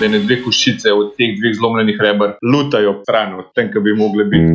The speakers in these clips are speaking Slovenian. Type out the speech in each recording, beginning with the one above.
da ne dve kušice od teh dveh zlomljenih rebr lutajo stran od tem, kar bi mogli biti.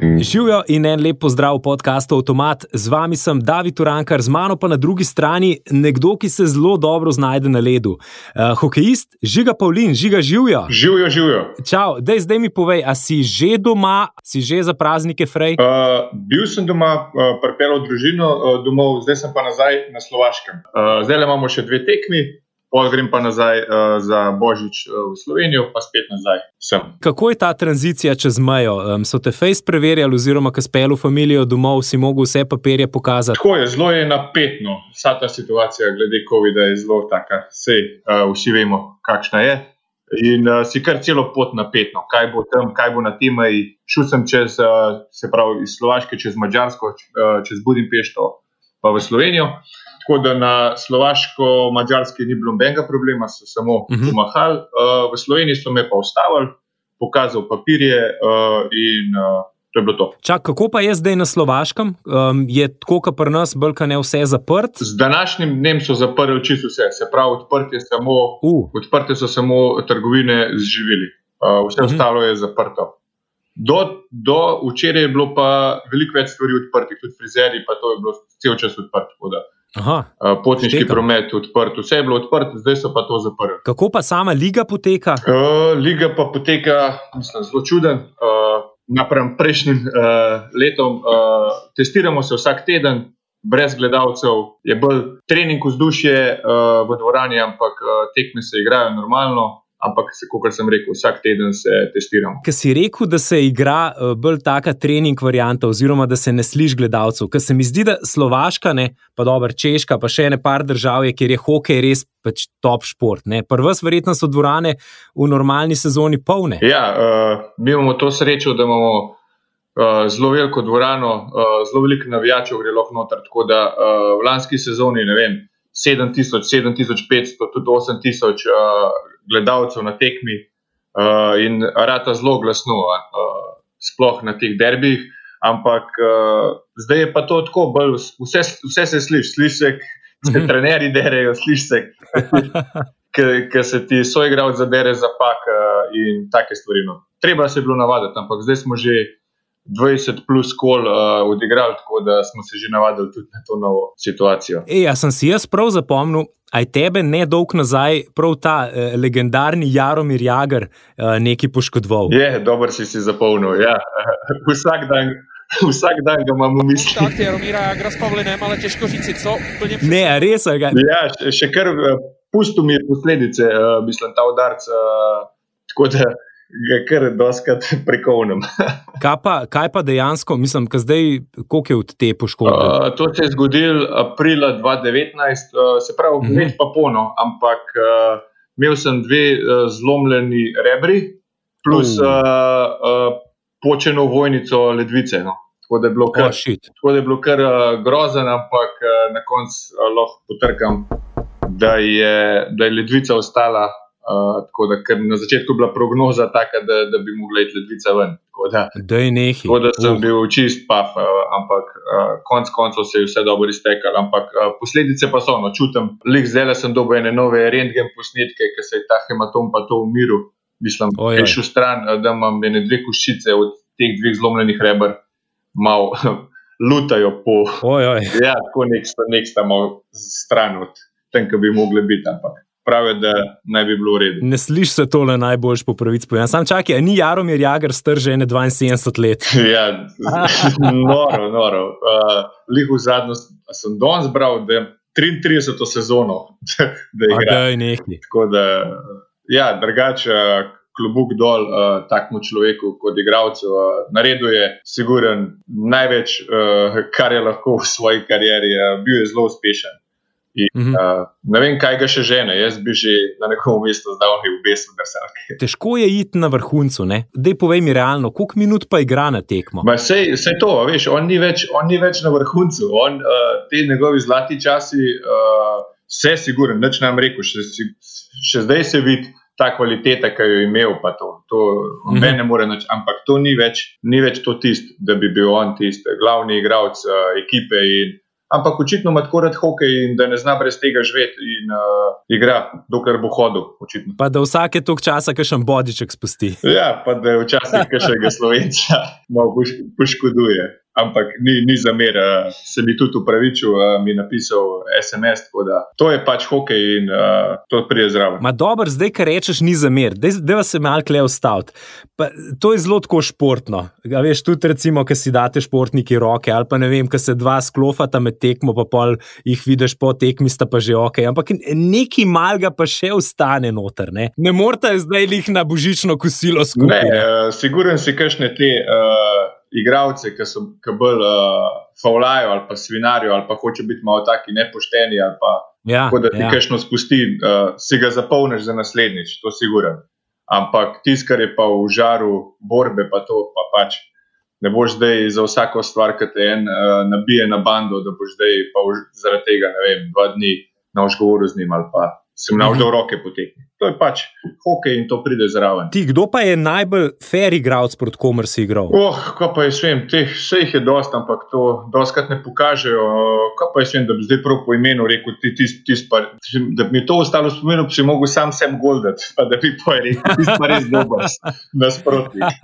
Živijo in en lep pozdrav v podkastu Automat. Z vami sem David Urankar, z mano pa na drugi strani nekdo, ki se zelo dobro znajde na ledu. Uh, hokejist Žiga Pavlin, Žiga živijo. Živijo, živijo. Čau, dej, zdaj mi povej, a si že doma, si že za praznike frej? Uh, bil sem doma, uh, pripeljal družino uh, domov, zdaj sem pa nazaj na Slovaškem. Uh, zdaj imamo še dve tekmi. Pol grem pa nazaj uh, za Božič uh, v Slovenijo, pa spet nazaj sem. Kako je ta tranzicija čez mejo? Um, so te face preverjali, oziroma ko spelu familijo domov, si mogel vse papirje pokazati? Tako je, zelo je napetno. Vsa ta situacija glede COVID-a je zelo taka, vse uh, vsi vemo, kakšna je. In uh, si kar celo pot napetno, kaj bo tam, kaj bo na tem meji. Šel sem čez, uh, se pravi, iz Slovaške čez Mačarsko, uh, čez Budimpešto, pa v Slovenijo. Tako da na slovaško-mačarski ni bilo nobenega problema, so samo Mhm. pomahali. Uh, v Sloveniji so me pa ustavili, pokazal papirje uh, in uh, to je bilo to. Čak, kako pa je zdaj na Slovaškem? Um, je tako, kot pri nas, bolj ne vse zaprt? Z današnjim dnem so zaprli čisto vse, se pravi, odprte, samo, Uh, odprte so samo trgovine z živili, uh, vse Mhm. mhm. ostalo je zaprto. Do, do včeraj je bilo pa veliko več stvari odprtih, tudi frizeri, pa to je bilo cel čas odprto. Aha. Potniški Štekam. promet odprt, vse je bilo odprto, zdaj so pa to zaprli. Kako pa sama liga poteka? Uh, liga pa poteka, mislim, zelo čuden. Uh, Napram prejšnjim uh, letom, uh, testiramo se vsak teden, brez gledalcev, je bolj trening vzdušje uh, v dvorani, ampak uh, tekme se igrajo normalno. Ampak, kot sem rekel, vsak teden se testiramo. Ker si rekel, da se igra eh, bolj taka trening varianta, oziroma da se ne sliši gledalcev. Ker se mi zdi, da Slovaška, ne, pa dobro Češka, pa še ene par držav, je, kjer je hokej res pač top šport. vas verjetno so dvorane v normalni sezoni polne. Ja, uh, mi imamo to srečo, da imamo uh, zelo veliko dvorano, uh, zelo veliko navijačev gre lahko noter. Tako da uh, v lanski sezoni, ne vem, 7000, 7500, tudi 8000 uh, gledalcev na tekmi uh, in rata zelo glasno, uh, sploh na teh derbih. Ampak uh, zdaj je pa to tako, bolj, vse, vse se sliši, sliši se, se Mhm. trenerji derejo, sliši se, ker se ti soigralec zadere za pak uh, in take stvari. No. Treba se je bilo navaditi, ampak zdaj smo že 20 plus kol uh, odigrali, tako da smo se že navadili tudi na to novo situacijo. Ej, a sem si jaz prav zapomnil, aj tebe ne dolg nazaj, prav ta eh, legendarni Jaromir Jager eh, nekaj poškodoval. Je, dobro si si zapolnil. Ja. Vsak, dan, vsak dan ga imam v mislih. Tak Jaromíra Jagra s Pavlinem, ale těžko říci, co úplně přesně. Ne, res, ga, Ja, še, še kar uh, pustil mi je posledice, uh, mislim, ta udarc. Uh, tako da ga kar doskrat prekovnem. kaj, pa, kaj pa dejansko, mislim, ka zdaj, koliko je od te poškodbe? Uh, to se je zgodilo aprila 2019, uh, se pravi, Mhm. več pa pono, ampak uh, imel sem dve uh, zlomljeni rebri, plus Uh. uh, uh, počeno vojnico ledvice. No. Tako da je bilo kar, Oh, shit. tako da je bilo kar uh, grozen, ampak uh, na koncu uh, lahko potrkam, da je, da je ledvica ostala. Uh, tako da, na začetku je bila prognoza taka, da, da bi mogla iti ledvica ven. Tako da. Tako da sem Uh, bil čist paf, uh, ampak uh, konec koncev se je vse dobro iztekalo. Ampak uh, posledice pa so, no, čutim. Lik zdaj sem dobil ene nove rentgen posnetke, ker se je ta hematom pa to umiril. Mislim, da je šel stran, da imam ene dve koščice od teh dveh zlomljenih rebr, malo lutajo po. Oj, oj. Ja, tako nek sta, nek sta malo stran od tem, ki bi mogli biti. Ampak pravijo, da naj bi bilo v redu. Ne slišiš se tole najboljš po pravici povedano. Sam čakaj, ni Jaromir Jager star že ne 72 let. Ja, noro, noro. Uh, Lihu zadnjo a sem danes zbral, da je 33. sezono, da A igra. daj nehi. Tako da, ja, drugače, klubuk dol uh, takmu človeku kot igralcu. Uh, naredil je, siguren, največ, uh, kar je lahko v svoji karieri. Uh, bil je zelo uspešen. In, Mhm. uh, ne vem, kaj ga še žene. Jaz bi že na nekom mestu zdavnil v besu, da se lahko. Težko je iti na vrhuncu, ne? Dej povej mi realno, koliko minut pa igra na tekmo. Ma sej, sej to, veš, on ni več, on ni več na vrhuncu. On, uh, te njegovi zlati časi, uh, vse siguren, nič nam rekel, še, si- še zdaj se vidi ta kvaliteta, ki jo je imel, pa to, to mm -hmm. ne more več, ampak to ni več, ni več to tisto, da bi bil on tisti glavni igralec uh, ekipe. In, ampak očitno ima tako rad hokej in da ne zna brez tega živeti in uh, igra, dokler bo hodil. Očitno. Pa da vsake tok časa, ki še en bodiček spusti. Ja, pa da včasih še ga slovenca malo poškoduje ampak ni, ni zamer, se mi tudi upravičil, mi napisal SMS. To je pač hokej in uh, to prije zraven. Ma dobro, zdaj, kar rečeš, ni zamer, da vas je malo klev staviti. To je zelo tako športno. A veš, tudi recimo, ki si date športniki roke, ali pa ne vem, ki se dva sklofata med tekmo, pa pol jih vidiš po tekmi, sta pa že ok. Ampak neki malga pa še ostane noter. Ne, ne morate zdaj jih na božično kosilo skupaj. Ne, uh, siguren si, kakšne te. Uh, igravce, ki so ki bolj uh, faulajo ali pa svinarijo ali pa hoče biti malo taki nepošteni ali pa ja, tako, da ti ja. kajšno spusti, uh, si ga zapolniš za naslednjič, to si guren. Ampak tisto, kar je pa v žaru borbe, pa to pa pač. Ne boš zdaj za vsako stvar, ki te en uh, nabije na bando, da boš zdaj pa v, zaradi tega, ne vem, dva dni na ožgovoru z njim ali pa sem navžal mhm. roke potekni. To je pač hokej in to pride zraven. Ti, kdo pa je najbolj fair igralec, proti komer si igral? Oh, ko pa jaz vem, teh vse jih je dosta, ampak to doskrat ne pokažejo. Ko pa jaz vem, da bi zdaj prav po imenu rekel, ti, ti, ti, ti, da bi mi to ostalo spomenul, bi si mogel sam sem goldat, pa da bi pa rekel, ti si pa res dober nasprotnik.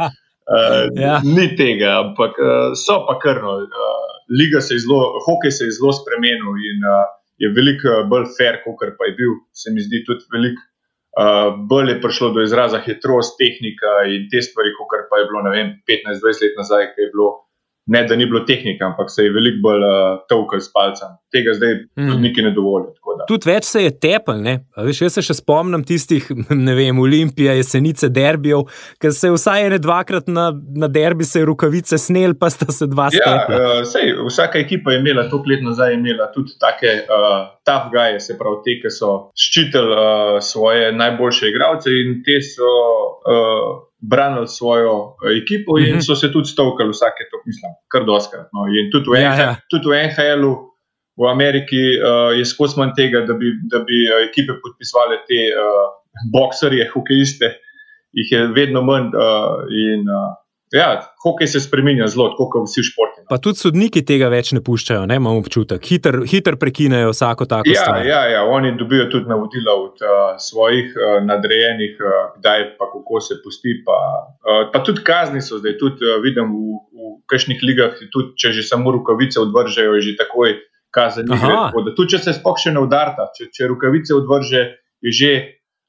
Uh, ja. Ni tega, ampak uh, so pa krno. Uh, liga se je zelo, hokej se je zelo spremenil in uh, je veliko eh, bolj fair, kot pa je bil, se mi zdi tudi veliko. Uh, bolj je prišlo do izraza hitrost, tehnika in te stvari, kot pa je bilo 15-20 let nazaj, ki je bilo ne da ni bilo tehnike, ampak se je veliko bolj uh, tolkal s palcem. Tega zdaj mm. tudi neki ne dovolijo. Tudi več se je tepel. Veš, jaz se še spomnim tistih, ne vem, Olimpije, jesenice, derbijev, ker se je vsaj ene dvakrat na, na derbi se je rukavice snel, pa sta se dva stopila. Ja, uh, sej, vsaka ekipa je imela, toliko let nazaj je imela tudi take uh, tough guys, se pravi te, ki so ščitili uh, svoje najboljše igralce in te so. Uh, branili svojo eh, ekipo in mm -hmm. so se tudi stavkali vsake, to mislim, kar doskrat. No. In tudi v, ja, ja. tudi v NHL-u, v Ameriki uh, je skozi manj tega, da bi, da bi eh, ekipe podpisovali te uh, bokserje, hokejiste, jih je vedno manj. Uh, in, uh, Ja, hokej se spremenja zelo, kot vsi športi. Pa tudi sodniki tega več ne puščajo, ne imamo občutek. Hiter, hiter prekinejo vsako tako ja, stvar. Ja, ja, oni dobijo tudi navodila od uh, svojih uh, nadrejenih, uh, kdaj pa kako se pusti. Pa, uh, pa tudi kazni so zdaj, tudi uh, vidim v, v kakšnih ligah, tudi če že samo rukavice odvržejo, je že takoj kazen. Tudi če se spokše ne udarta, če, če rukavice odvrže, je že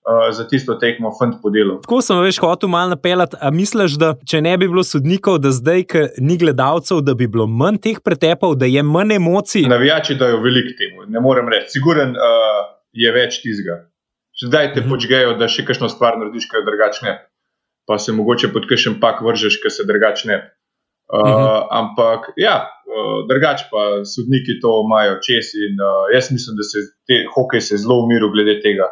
uh, za tisto tekmo fant po delu. Tako sem veš, hotel malo napeljati. A misliš, da če ne bi bilo sodnikov, da zdaj, ki ni gledalcev, da bi bilo manj teh pretepov, da je manj emocij? Navijači dajo veliko temu, ne morem reči. Siguren uh, je več tizga. Zdaj te mhm. počgejo, da še kakšno stvar narediš, kaj drugačne. Pa se mogoče pod kakšen pak vržeš, kaj se drugačne. Uh, uh -huh. Ampak, ja, uh, drugače pa sodniki to imajo čez. In, uh, jaz mislim, da se te hokej se zelo umiru glede tega.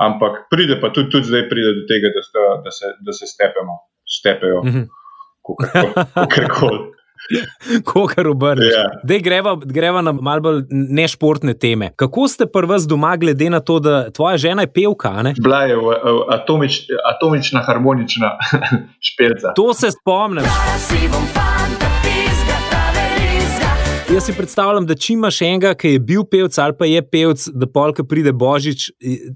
Ampak pride pa tudi, tudi zdaj pride do tega, da, sta, da, se, da se stepemo, stepejo, mm -hmm. kar koli. Kogar obrneš. Yeah. Ja. Greva, greva na malce bolj nešportne teme. Kako ste prvi doma, glede na to, da tvoja žena je pevka? Bila je atomič, atomična, harmonična špelca. To se spomnim. Jaz si predstavljam, da če imaš enega, ki je bil pevec ali pa je pevec, da polka pride božič,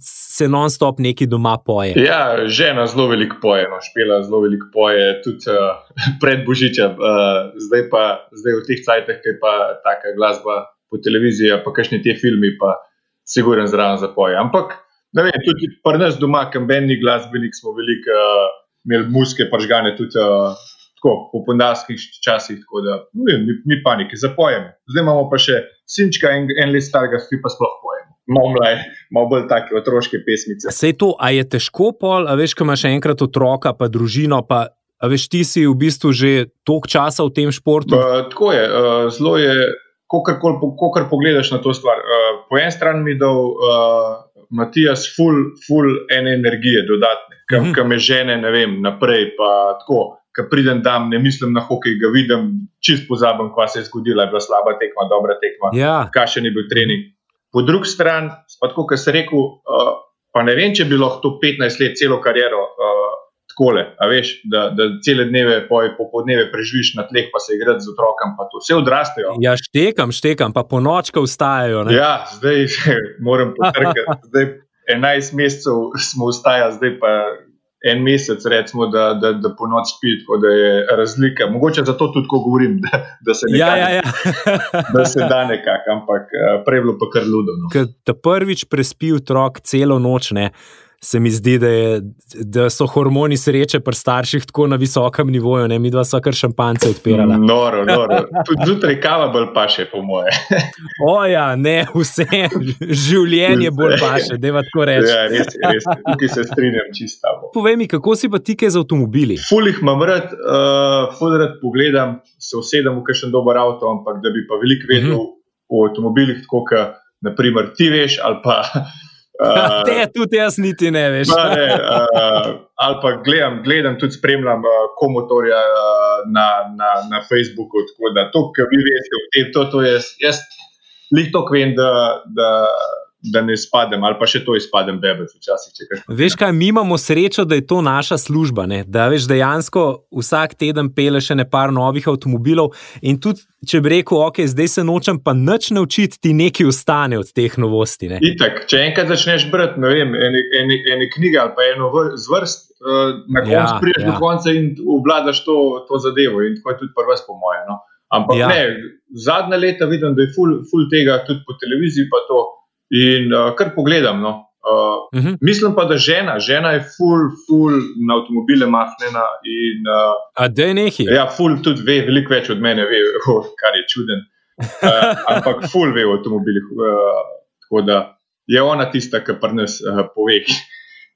se non-stop neki doma poje. Ja, žena zelo veliko poje, no, špela zelo veliko poje, tudi uh, pred božičem. Uh, zdaj pa zdaj v teh cajtah, ki je pa taka glasba po televiziji, pa kakšni ti filmi, pa siguren zraven za poje. Ampak vem, tudi pri nas doma, kambenni glasbenik, smo veliko uh, imeli muske, pažgane tudi. Uh, tako, po pondarskih časih, tako da ni, ni, ni panike, zapojemo. Zdaj imamo pa še sinčka in en let starega, ki pa sploh pojemo. Malo mlaj, malo bolj take otroške pesmice. Sej to, a je težko pol, a veš, ko imaš enkrat otroka, pa družino, pa a veš, ti si v bistvu že toliko časa v tem športu? Uh, tako je, uh, zelo je, ko kar pogledaš na to stvar. Uh, po eni strani mi dal uh, Matijas full, full ene energije dodatne, kam, uh. -huh. kam me žene, ne vem, naprej pa tako ko pridem tam, ne mislim na hokej, ga vidim, čist pozabim, kaj se je zgodilo, je bila slaba tekma, dobra tekma, ja. kaj še ni bil trening. Po drugi strani, kot sem rekel, uh, pa ne vem, če bi lahko to 15 let, celo kariero uh, takole, veš, da, da cele dneve, popoldneve preživiš na tleh, pa se igraš z otrokom, pa to vse odrastejo. Ja, štekam, štekam, pa po nočka vstajajo. Ne? Ja, zdaj moram potrkati. 11 mesecev smo vstajali, zdaj pa en mesec, recimo, da, da, da po noč spit, tako da je razlika. Mogoče zato tudi tako govorim, da, da se ja, ja, ja. da se da nekako, ampak eh, prej bilo pa kar ludo. No. Ker te prvič prespi otrok celo noč. Ne? Se mi zdi, da, je, da so hormoni sreče pri starših tako na visokem nivoju, ne mi dva so kar šampance odpirali. Noro, noro. Tudi zjutraj kava bolj paše, po moje. Oja, ne, vse življenje bolj paše, da je tako reči. Ja, res, res, tukaj se strinjam čisto. Povej mi, kako si pa ti kaj z avtomobili? Fulih imam rad, uh, fulih rad pogledam, se usedem v kakšen dober avto, ampak da bi pa veliko vedel mhm. -huh. o avtomobilih, tako kot naprimer ti veš ali pa. Uh, te tudi jaz niti ne veš. ne, uh, ali pa gledam, gledam tudi spremljam uh, komotorja uh, na, na, na Facebooku. Tako da to, kar vi veste, to, to je, jaz lih to vem, da, da, da ne spadem, ali pa še to izpadem, bebe, včasih. Veš kaj, mi imamo srečo, da je to naša služba. Ne? Da veš, dejansko vsak teden pele še nekaj novih avtomobilov. In tudi, če bi rekel, ok, zdaj se nočem pa nič naučiti, ti nekaj ostane od teh novosti. Itak, če enkrat začneš brati, ne vem, ene, ene, ene knjige ali pa eno zvrst, uh, na koncu ja, prideš ja. do konca in obvladaš to, to zadevo. In tako je tudi prvo, po mojem. No? Ampak ja. ne, zadnja leta vidim, da je full, full tega tudi po televiziji. In uh, kar pogledam. No. Uh, uh mhm. -huh. Mislim pa, da žena, žena je full, full na avtomobile mahnjena. In, uh, A da je nekaj? Ja, full tudi ve, veliko več od mene, ve, oh, kar je čuden. Uh, ampak full ve o avtomobilih. Uh, tako da je ona tista, ki pa nas uh, pove.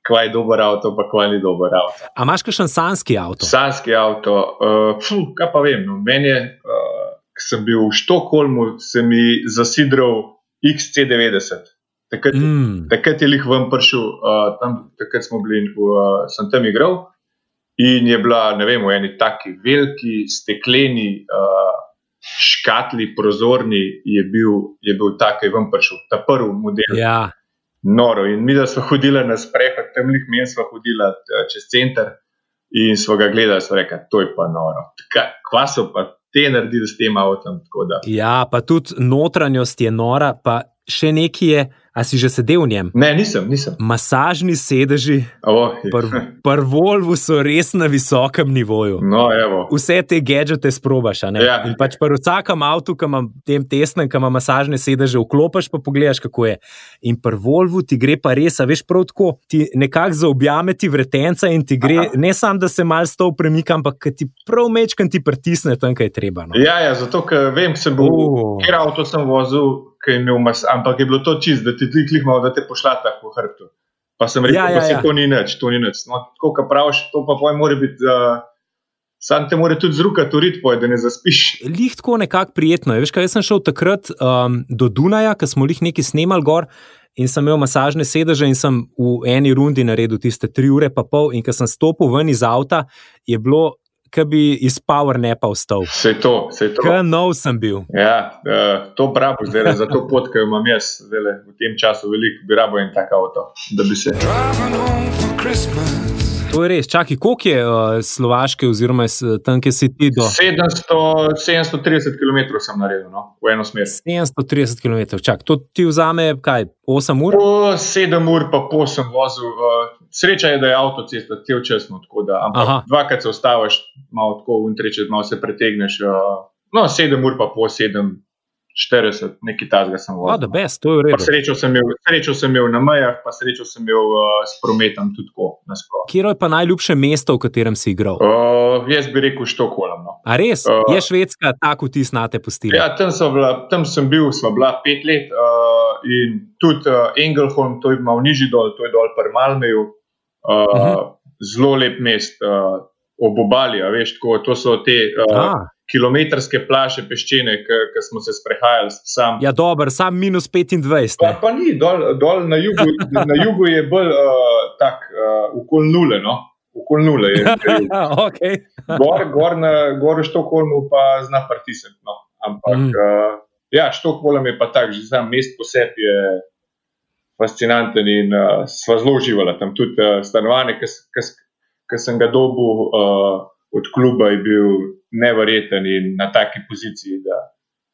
Kaj je dober avto, pa kaj ni dober avto. A imaš še sanski avto? Sanski avto, uh, fuh, kaj pa vem. No, meni je, uh, ko sem bil v Štokholmu, se mi zasidral XC90. Takrat, mm. takrat je jih ven prišel, uh, tam, takrat smo bili, uh, sem tam igral. In je bila, ne vem, v eni taki veliki, stekleni, uh, škatli, prozorni, je bil, je bil tak, ki je ven prišel, ta prvi model. Ja. Noro. In mi, da smo hodili na sprehod, tam jih meni smo hodili čez center in smo ga gledali, smo rekli, to je pa noro. Kva so pa te naredili s tem avtom. Ja, pa tudi notranjost je nora, pa še nekaj je. A si že sedel v njem? Ne, nisem. nisem. Masažni sedeži. Oh, Prvi Volvo so res na visokem nivoju. No, Vse te gadžete sprobaš. Ja. In pač pri vsakem avtu, ki ima tem tesnem, ki ima masažne sedeže, vklopiš pa pogledaš, kako je. In pri Volvu ti gre pa res, a veš, prav tako ti nekako zaobjame ti vretenca in ti gre, Aha. ne samo da se mal stov premika, ampak ti prav mečkam ti pritisne tam, kaj je treba. No. Ja, ja, zato ker vem, sem bil, uh. ker avto sem vozil ki je imel mas, ampak je bilo to čist, da ti ti klihmal, da te pošlata po hrbtu. Pa sem rekel, ja, ja, da ja. to ni nič, to ni nič. No, tako, kot praviš, to pa poj mora biti. Uh, Sam te mora tudi z roka turiti, da ne zaspiš. Lih tako nekako prijetno. Veš, kaj, jaz sem šel takrat um, do Dunaja, ker smo jih nekaj snemali gor in sem imel masažne sedeže in sem v eni rundi naredil tiste tri ure pa pol. In ko sem stopil ven iz avta, je bilo ki bi iz PowerNapa vstal. Vse to, vse to. Kaj nov sem bil. Ja, uh, to bravo, zdaj za to pot, ki jo imam jaz, zdaj, v tem času veliko bi rabo in tako avto, da bi se. To je res. Čakaj, koliko je uh, Slovaške, oziroma tam, kjer si ti do? 700, 730 km sem naredil, no, v eno smer. 730 km, čakaj, to ti vzame kaj, 8 ur? Po 7 ur, pa po sem vozil. Uh, sreča je, da je avtocesta cel čas, no, tako da. Ampak dvakrat se ustaviš, malo tako in treče, malo se pretegneš. Uh, no, sedem ur, pa po sedem. 40, nekaj tasga sem vozil. Da, best, to je res. Srečo, srečo sem imel na mejah, pa srečo sem imel uh, s prometom tudi tako. Kje je pa najljubše mesto, v katerem si igral? Uh, jaz bi rekel Štokholm. No. A res? Uh, je Švedska tako ti znate postiti? Ja, tam, bila, tam sem bil, smo bila pet let uh, in tudi uh, Engelholm, to je malo nižji dol, to je dol pri Malmeju. Uh, uh mhm. -huh. Zelo lep mest, uh, ob obali, veš, tako, to so te uh, kilometrske plaže peščene, ki smo se sprehajali sam. Ja, dober, sam minus 25. Pa, pa ni, dol, dol na, jugu, na jugu je bolj uh, tak, uh, okol nule. No? Okol nule je. okay. gor, gor, na, gor v Štokholmu pa zna partisem. No? Ampak, mm. uh, ja, Štokholm je pa tak, že sam mest poseb je fascinanten in uh, sva zelo uživali tam. Tudi uh, stanovanje, ki sem ga dobil uh, od kluba, je bil nevreten in na taki poziciji. Da,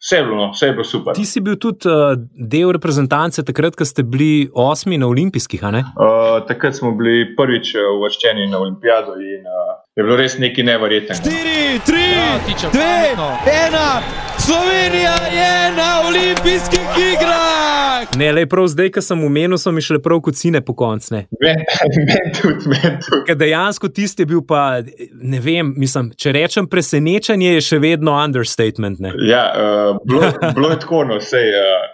Vse je, bilo, no, vse je bilo super. Ti si bil tudi uh, del reprezentance, takrat, ko ste bili osmi na olimpijskih. Uh, takrat smo bili prvič uvrščeni na olimpijado in uh, je bilo res nekaj nevrjetnega. 4, 3, 2, 1. Slovenija je na olimpijskih igrah! Ne, le prav zdaj, ko sem umenil, so mi šle prav kocine po koncu. Dejansko tisti je bil pa, ne vem, mislim, če rečem presenečenje, je še vedno understatement. Ne? Ja, uh, bilo, bilo je tako, no, sej, uh,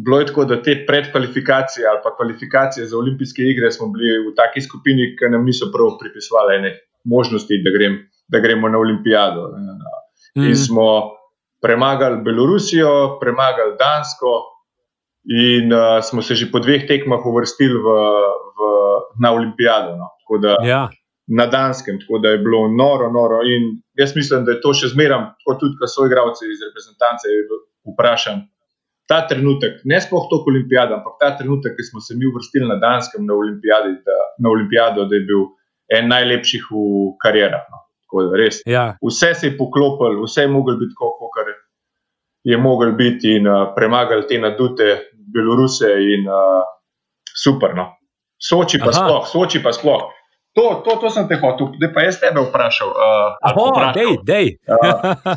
bilo je tako, da te predkvalifikacije ali pa kvalifikacije za olimpijske igre smo bili v taki skupini, ki nam niso prav pripisovali ene možnosti, da, grem, da gremo na olimpijado. Mm. In smo premagali Belorusijo, premagali Dansko, in uh, smo se že po dveh tekmah uvrstili v, v, na Olimpijado. No. Da, ja. Na Danskem, tako da je bilo noro, noro. In jaz mislim, da je to še zmeraj, kot tudi, ko so igravci iz reprezentance vprašani. Ta trenutek, ne sploh to olimpijado, ampak ta trenutek, ki smo se mi uvrstili na Danskem na, da, na olimpijado, da je bil en najlepših v karjerah. No. Res, ja. Vse se je poklopilo, vse je moglo biti tako, kot je moglo biti, in uh, premagali te nadute Beloruse. In, uh, super. No. Soči pa Aha. sploh, soči pa sploh. To, to, to sem te hotel, da pa jaz tebe vprašal. Uh, oh, dej, dej. uh,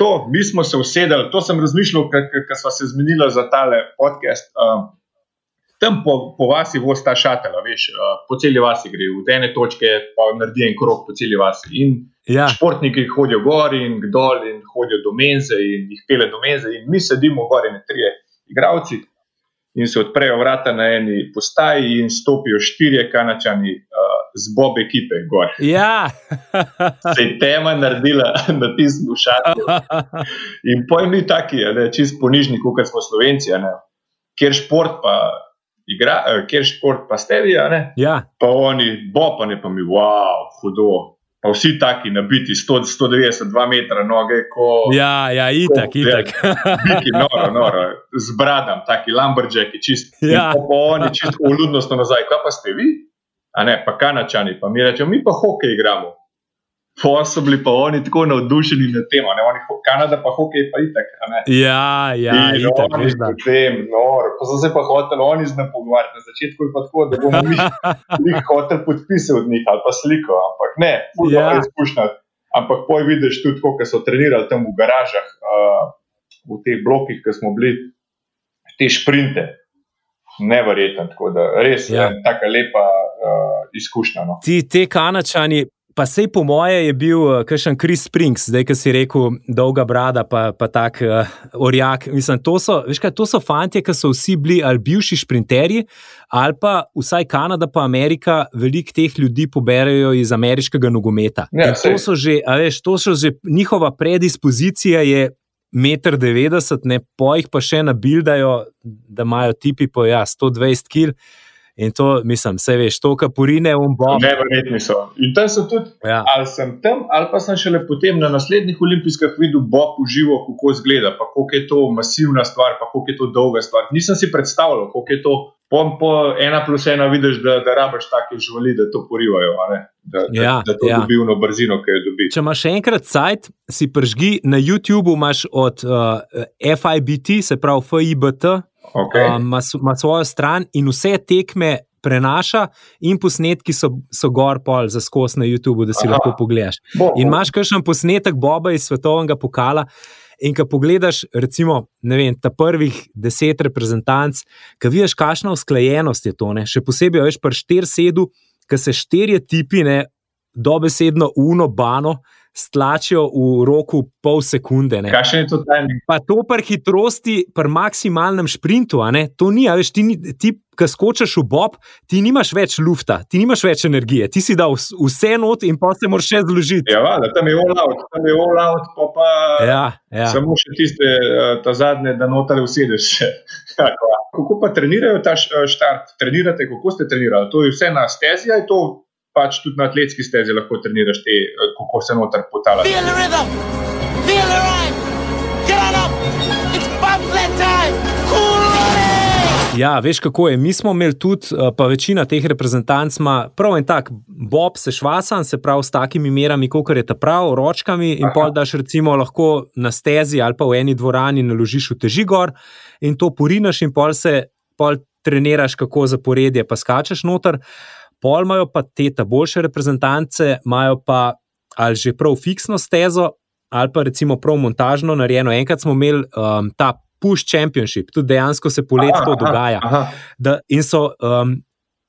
to, mi smo se usedeli, to sem razmišljal, ker smo se zmenili za tale podcast. Uh, tam po, po vasi vozi ta šatel, veš, uh, po celi vasi gre, v ene točke pa naredi en krok po celi vasi. In ja. športniki hodijo gor in dol in hodijo do menze in jih pele do menze. In mi sedimo gor in trije igravci. In se odprejo vrata na eni postaji, in stopijo štirje kanačani uh, z Bob ekipe gor. Ja. se je tema naredila na tistem šatu. In pojem ni taki, da je čist ponižnik, kot smo slovenci, ker šport pa igra, uh, kjer šport pa ste vi, ja. pa oni, bo pa ne pa mi, wow, hudo. Pa vsi taki nabiti, 192 metra noge. Ko, ja, ja, itak, ko, itak. Biki, noro, noro, z bradam, taki lumberjacki, čist. Ja. Pa, pa oni čisto uludnostno nazaj, kaj pa ste vi? A ne, pa kanačani, pa mi rečemo, mi pa hokej igramo. Pa so bili pa oni tako navdušeni nad tem, ne oni, Kanada pa hokej pa itak. Ja, ja, in itak, oni so potem, no, pa so se pa hoteli oni z nami pogovarjati. Na začetku je pa tako, da bomo mi jih hoteli podpisati od njih ali pa sliko, ampak ne, puno ja. izkušnja. Ampak poj vidiš tudi, kako so trenirali tam v garažah, uh, v teh blokih, ki smo bili, te šprinte. Neverjeten, tako da res ja. je tako lepa uh, izkušnja. No. Ti, te kanačani, Pa sej po moje je bil uh, kakšen Chris Springs, zdaj, ki si rekel, dolga brada, pa, pa tak uh, orjak. Mislim, to so, veš kaj, to so fanti, ki so vsi bili ali bivši sprinterji, ali pa vsaj Kanada, pa Amerika, veliko teh ljudi poberajo iz ameriškega nogometa. Ja, to so že, veš, to so že njihova predispozicija je. 1,90 m, ne po jih pa še nabildajo, da imajo tipi po ja, 120 kg. In to, mislim, vse veš, to, kar porine v Bob. Neverjetni so. In tam so tudi, ja. ali sem tam, ali pa sem šele potem na naslednjih olimpijskih videl Bob v živo, kako izgleda, pa kako je to masivna stvar, pa kako je to dolga stvar. Nisem si predstavljal, kako je to. Po, po ena plus ena vidiš, da, da rabiš take živali, da to porivajo, da, ja, da, da to ja. dobijo na brzino, ki jo dobiš. Če imaš enkrat sajt, si pržgi na YouTubu, imaš od uh, FIBT, se pravi FIBT, okay. ima, ima svojo stran in vse tekme prenaša, in posnetki so, so gor pol za skos na YouTubu, da si Aha. lahko pogledaš. Bo, bo. In imaš kakšen posnetek Boba iz svetovnega pokala. In ko pogledaš, recimo, vem, ta prvih deset reprezentanc, ki vidiš, kakšna usklajenost je to, ne? še posebej, veš, pri štirih sedu, ki se štirje tipi, ne, dobesedno uno, bano, stlačijo v roku pol sekunde. Kaj je to tajni? Pa to pri hitrosti, pri maksimalnem sprintu, to ni, veš, ti, ti ki skočiš v bob, ti nimaš več lufta, ti nimaš več energije, ti si dal vse not in pa se moraš še zložiti. Ja, da tam je all out, tam je all out, pa, pa ja, ja. samo še tiste, eh, ta zadnje, da notar usedeš. kako pa trenirajo ta eh, štart? Trenirate, kako ste trenirali? To je vse na stezi, ali to pač tudi na atletski stezi lahko treniraš, te, eh, kako se noter potala. Ja, veš kako je. Mi smo imeli tudi, eh, pa večina teh reprezentanc ima prav en tak bob, se švasan, se pravi s takimi merami, kot je ta prav, ročkami. In pol daš recimo lahko na stezi ali pa v eni dvorani naložiš v teži gor in to porinaš, in pol se pol treniraš, kako zaporedje, pa skačeš noter. Pol imajo pa te ta boljše reprezentance, imajo pa ali že prav fiksno stezo, ali pa recimo prav montažno narejeno. Enkrat smo imeli um, ta Push Championship, tudi dejansko se poletje to dogaja. Da, in so um,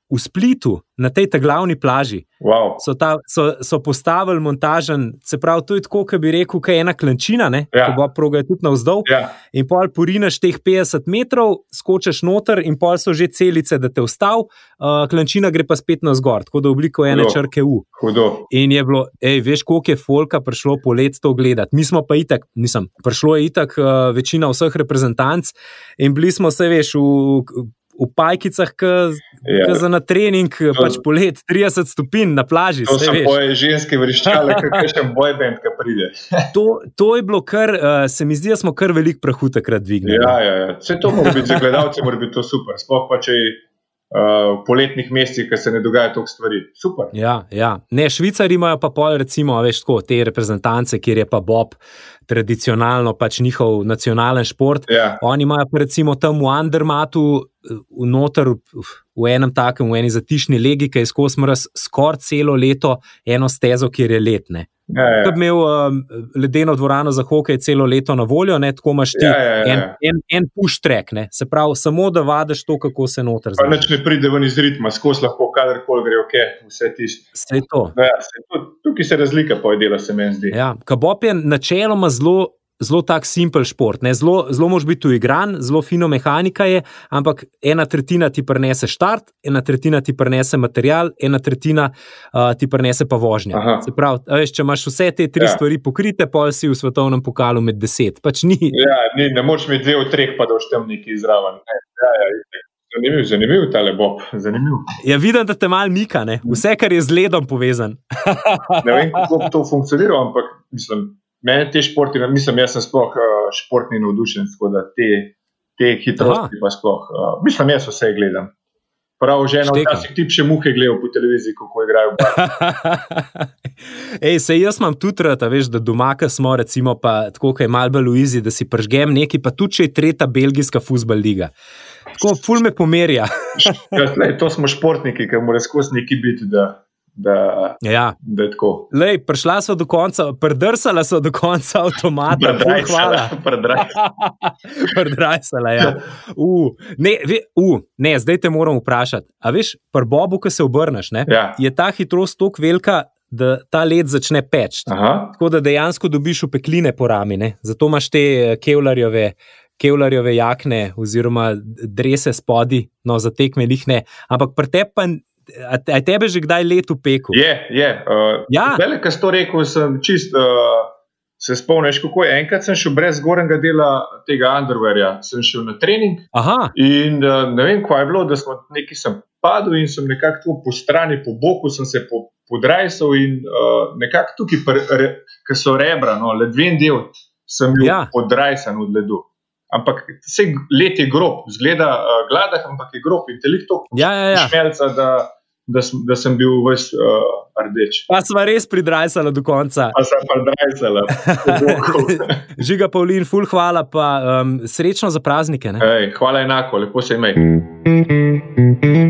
v Splitu, na tej glavni plaži, wow. so, ta, so, so postavili montažen, se pravi, to je tako, kot bi rekel, kaj je ena klančina, ja. ki bo proga tudi navzdol. Ja. In pol porinaš teh 50 metrov, skočiš noter, in pol so že celice, da te ustav, uh, klančina gre pa spet na zgor, tako da obliko ene Hudo. črke U. Hudo. In je bilo, ej, veš, koliko je folka prišlo po let to gledati. Mi smo pa itak, nisem, prišlo je itak uh, večina vseh reprezentanc in bili smo, se veš, v. V pajkicah, ki Ja. za na trening, pač polet 30 stopinj na plaži. To so moje ženske vriščale, kot še bojbend, ki pride. to, to je bilo kar, uh, se mi zdi, da smo kar velik prahu takrat dvignili. Ja, ja, ja. Vse to mora biti za gledalce, mora biti to super. Sploh pa če je uh, poletnih mesecih, ker se ne dogaja toliko stvari. Super. Ja, ja. Ne, Švicari imajo pa pol, recimo, veš, tako, te reprezentance, kjer je pa Bob tradicionalno pač njihov nacionalen šport. Ja. Oni imajo pa recimo tam v Andermatu, v noter, v enem takem, v eni zatišni legi, ki je skozi mraz skoraj celo leto eno stezo, kjer je letne. Ja, ja. Če bi imel um, ledeno dvorano za hokej celo leto na voljo, ne, tako imaš ti Ja, ja, ja. en, en, en push track, ne. se pravi, samo da vadiš to, kako se noter znaš. nič ne pride ven iz ritma, skozi lahko kadarkoli gre, ok, vse tisto. Vse to. Ja, se, tu- tukaj se razlika pojedela, se meni zdi. Ja, Kabop je načeloma zelo. Zelo tak simpel šport, ne? zelo, zelo mož biti uigran, zelo fino mehanika je, ampak ena tretjina ti prenese štart, ena tretjina ti prenese material, ena tretjina uh, ti prenese pa vožnja. Se pravi, veš, če imaš vse te tri Ja. ja. stvari pokrite, pol si v svetovnem pokalu med deset. Pač ni. Ja, ni, ne moreš imeti dve od treh, pa da boš tam neki zraven. Ne, Ja, ja, itak. zanimiv, zanimiv ta lebob, zanimiv. Ja, vidim, da te mal mika, ne? vse, kar je z ledom povezan. Ne vem, kako to funkcionira, ampak mislim, mene te športi, mislim, jaz sem sploh uh, športni navdušen, tako da te, te hitrosti Aha. pa sploh. Uh, mislim, jaz vse gledam. Prav, že eno, Štekam. včasih ti še muhe gledajo po televiziji, kako igrajo. Ej, se jaz imam tudi rad, veš, da doma, ki smo, recimo, pa tako, kaj mal bolj uizi, da si pržgem nekaj, pa tudi če je tretja belgijska futbol liga. Tako, ful me pomerja. Ja, to smo športniki, ki morajo skozi neki biti, da, da, Ja. da je tako. Lej, prišla so do konca, prdrsala so do konca avtomata. Predrajsala. Prdrajsala, ja. Uh, ne, ve, uh, ne, zdaj te moram vprašati. A veš, pri Bobu, ko se obrneš, ne, Ja. je ta hitrost tako velika, da ta led začne peči. Tako da dejansko dobiš upekline po rami. Ne? Zato imaš te eh, kevlarjeve, kevlarjeve jakne oziroma drese spodi, no za tekme jih ne. Ampak pri tebi pa. A a tebe že kdaj let upekel? Je, je. Uh, Ja. Velik, ki si to rekel, sem čist. Uh, Se spomniš, kako je? Enkrat sem šel brez zgornjega dela tega underwearja, sem šel na trening Aha, in uh, ne vem, kaj je bilo, da smo neki sem padel in sem nekako po strani, po boku sem se po, podrajsal in uh, nekako tukaj, pr, re, ki so rebra, no, ledven del, sem bil ja. podrajsan od ledu. Ampak vse let je grob, zgleda uh, gladah, ampak je grob in telik to ja, ja. ja. šmelca, da, da, sem, da sem bil vse uh, rdeč. Pa sva res pridrajsala do konca. Pa sva pridrajsala. Žiga Pavlin, ful, hvala, pa um, srečno za praznike. Ej, hvala enako, lepo se imej. Mm-hmm.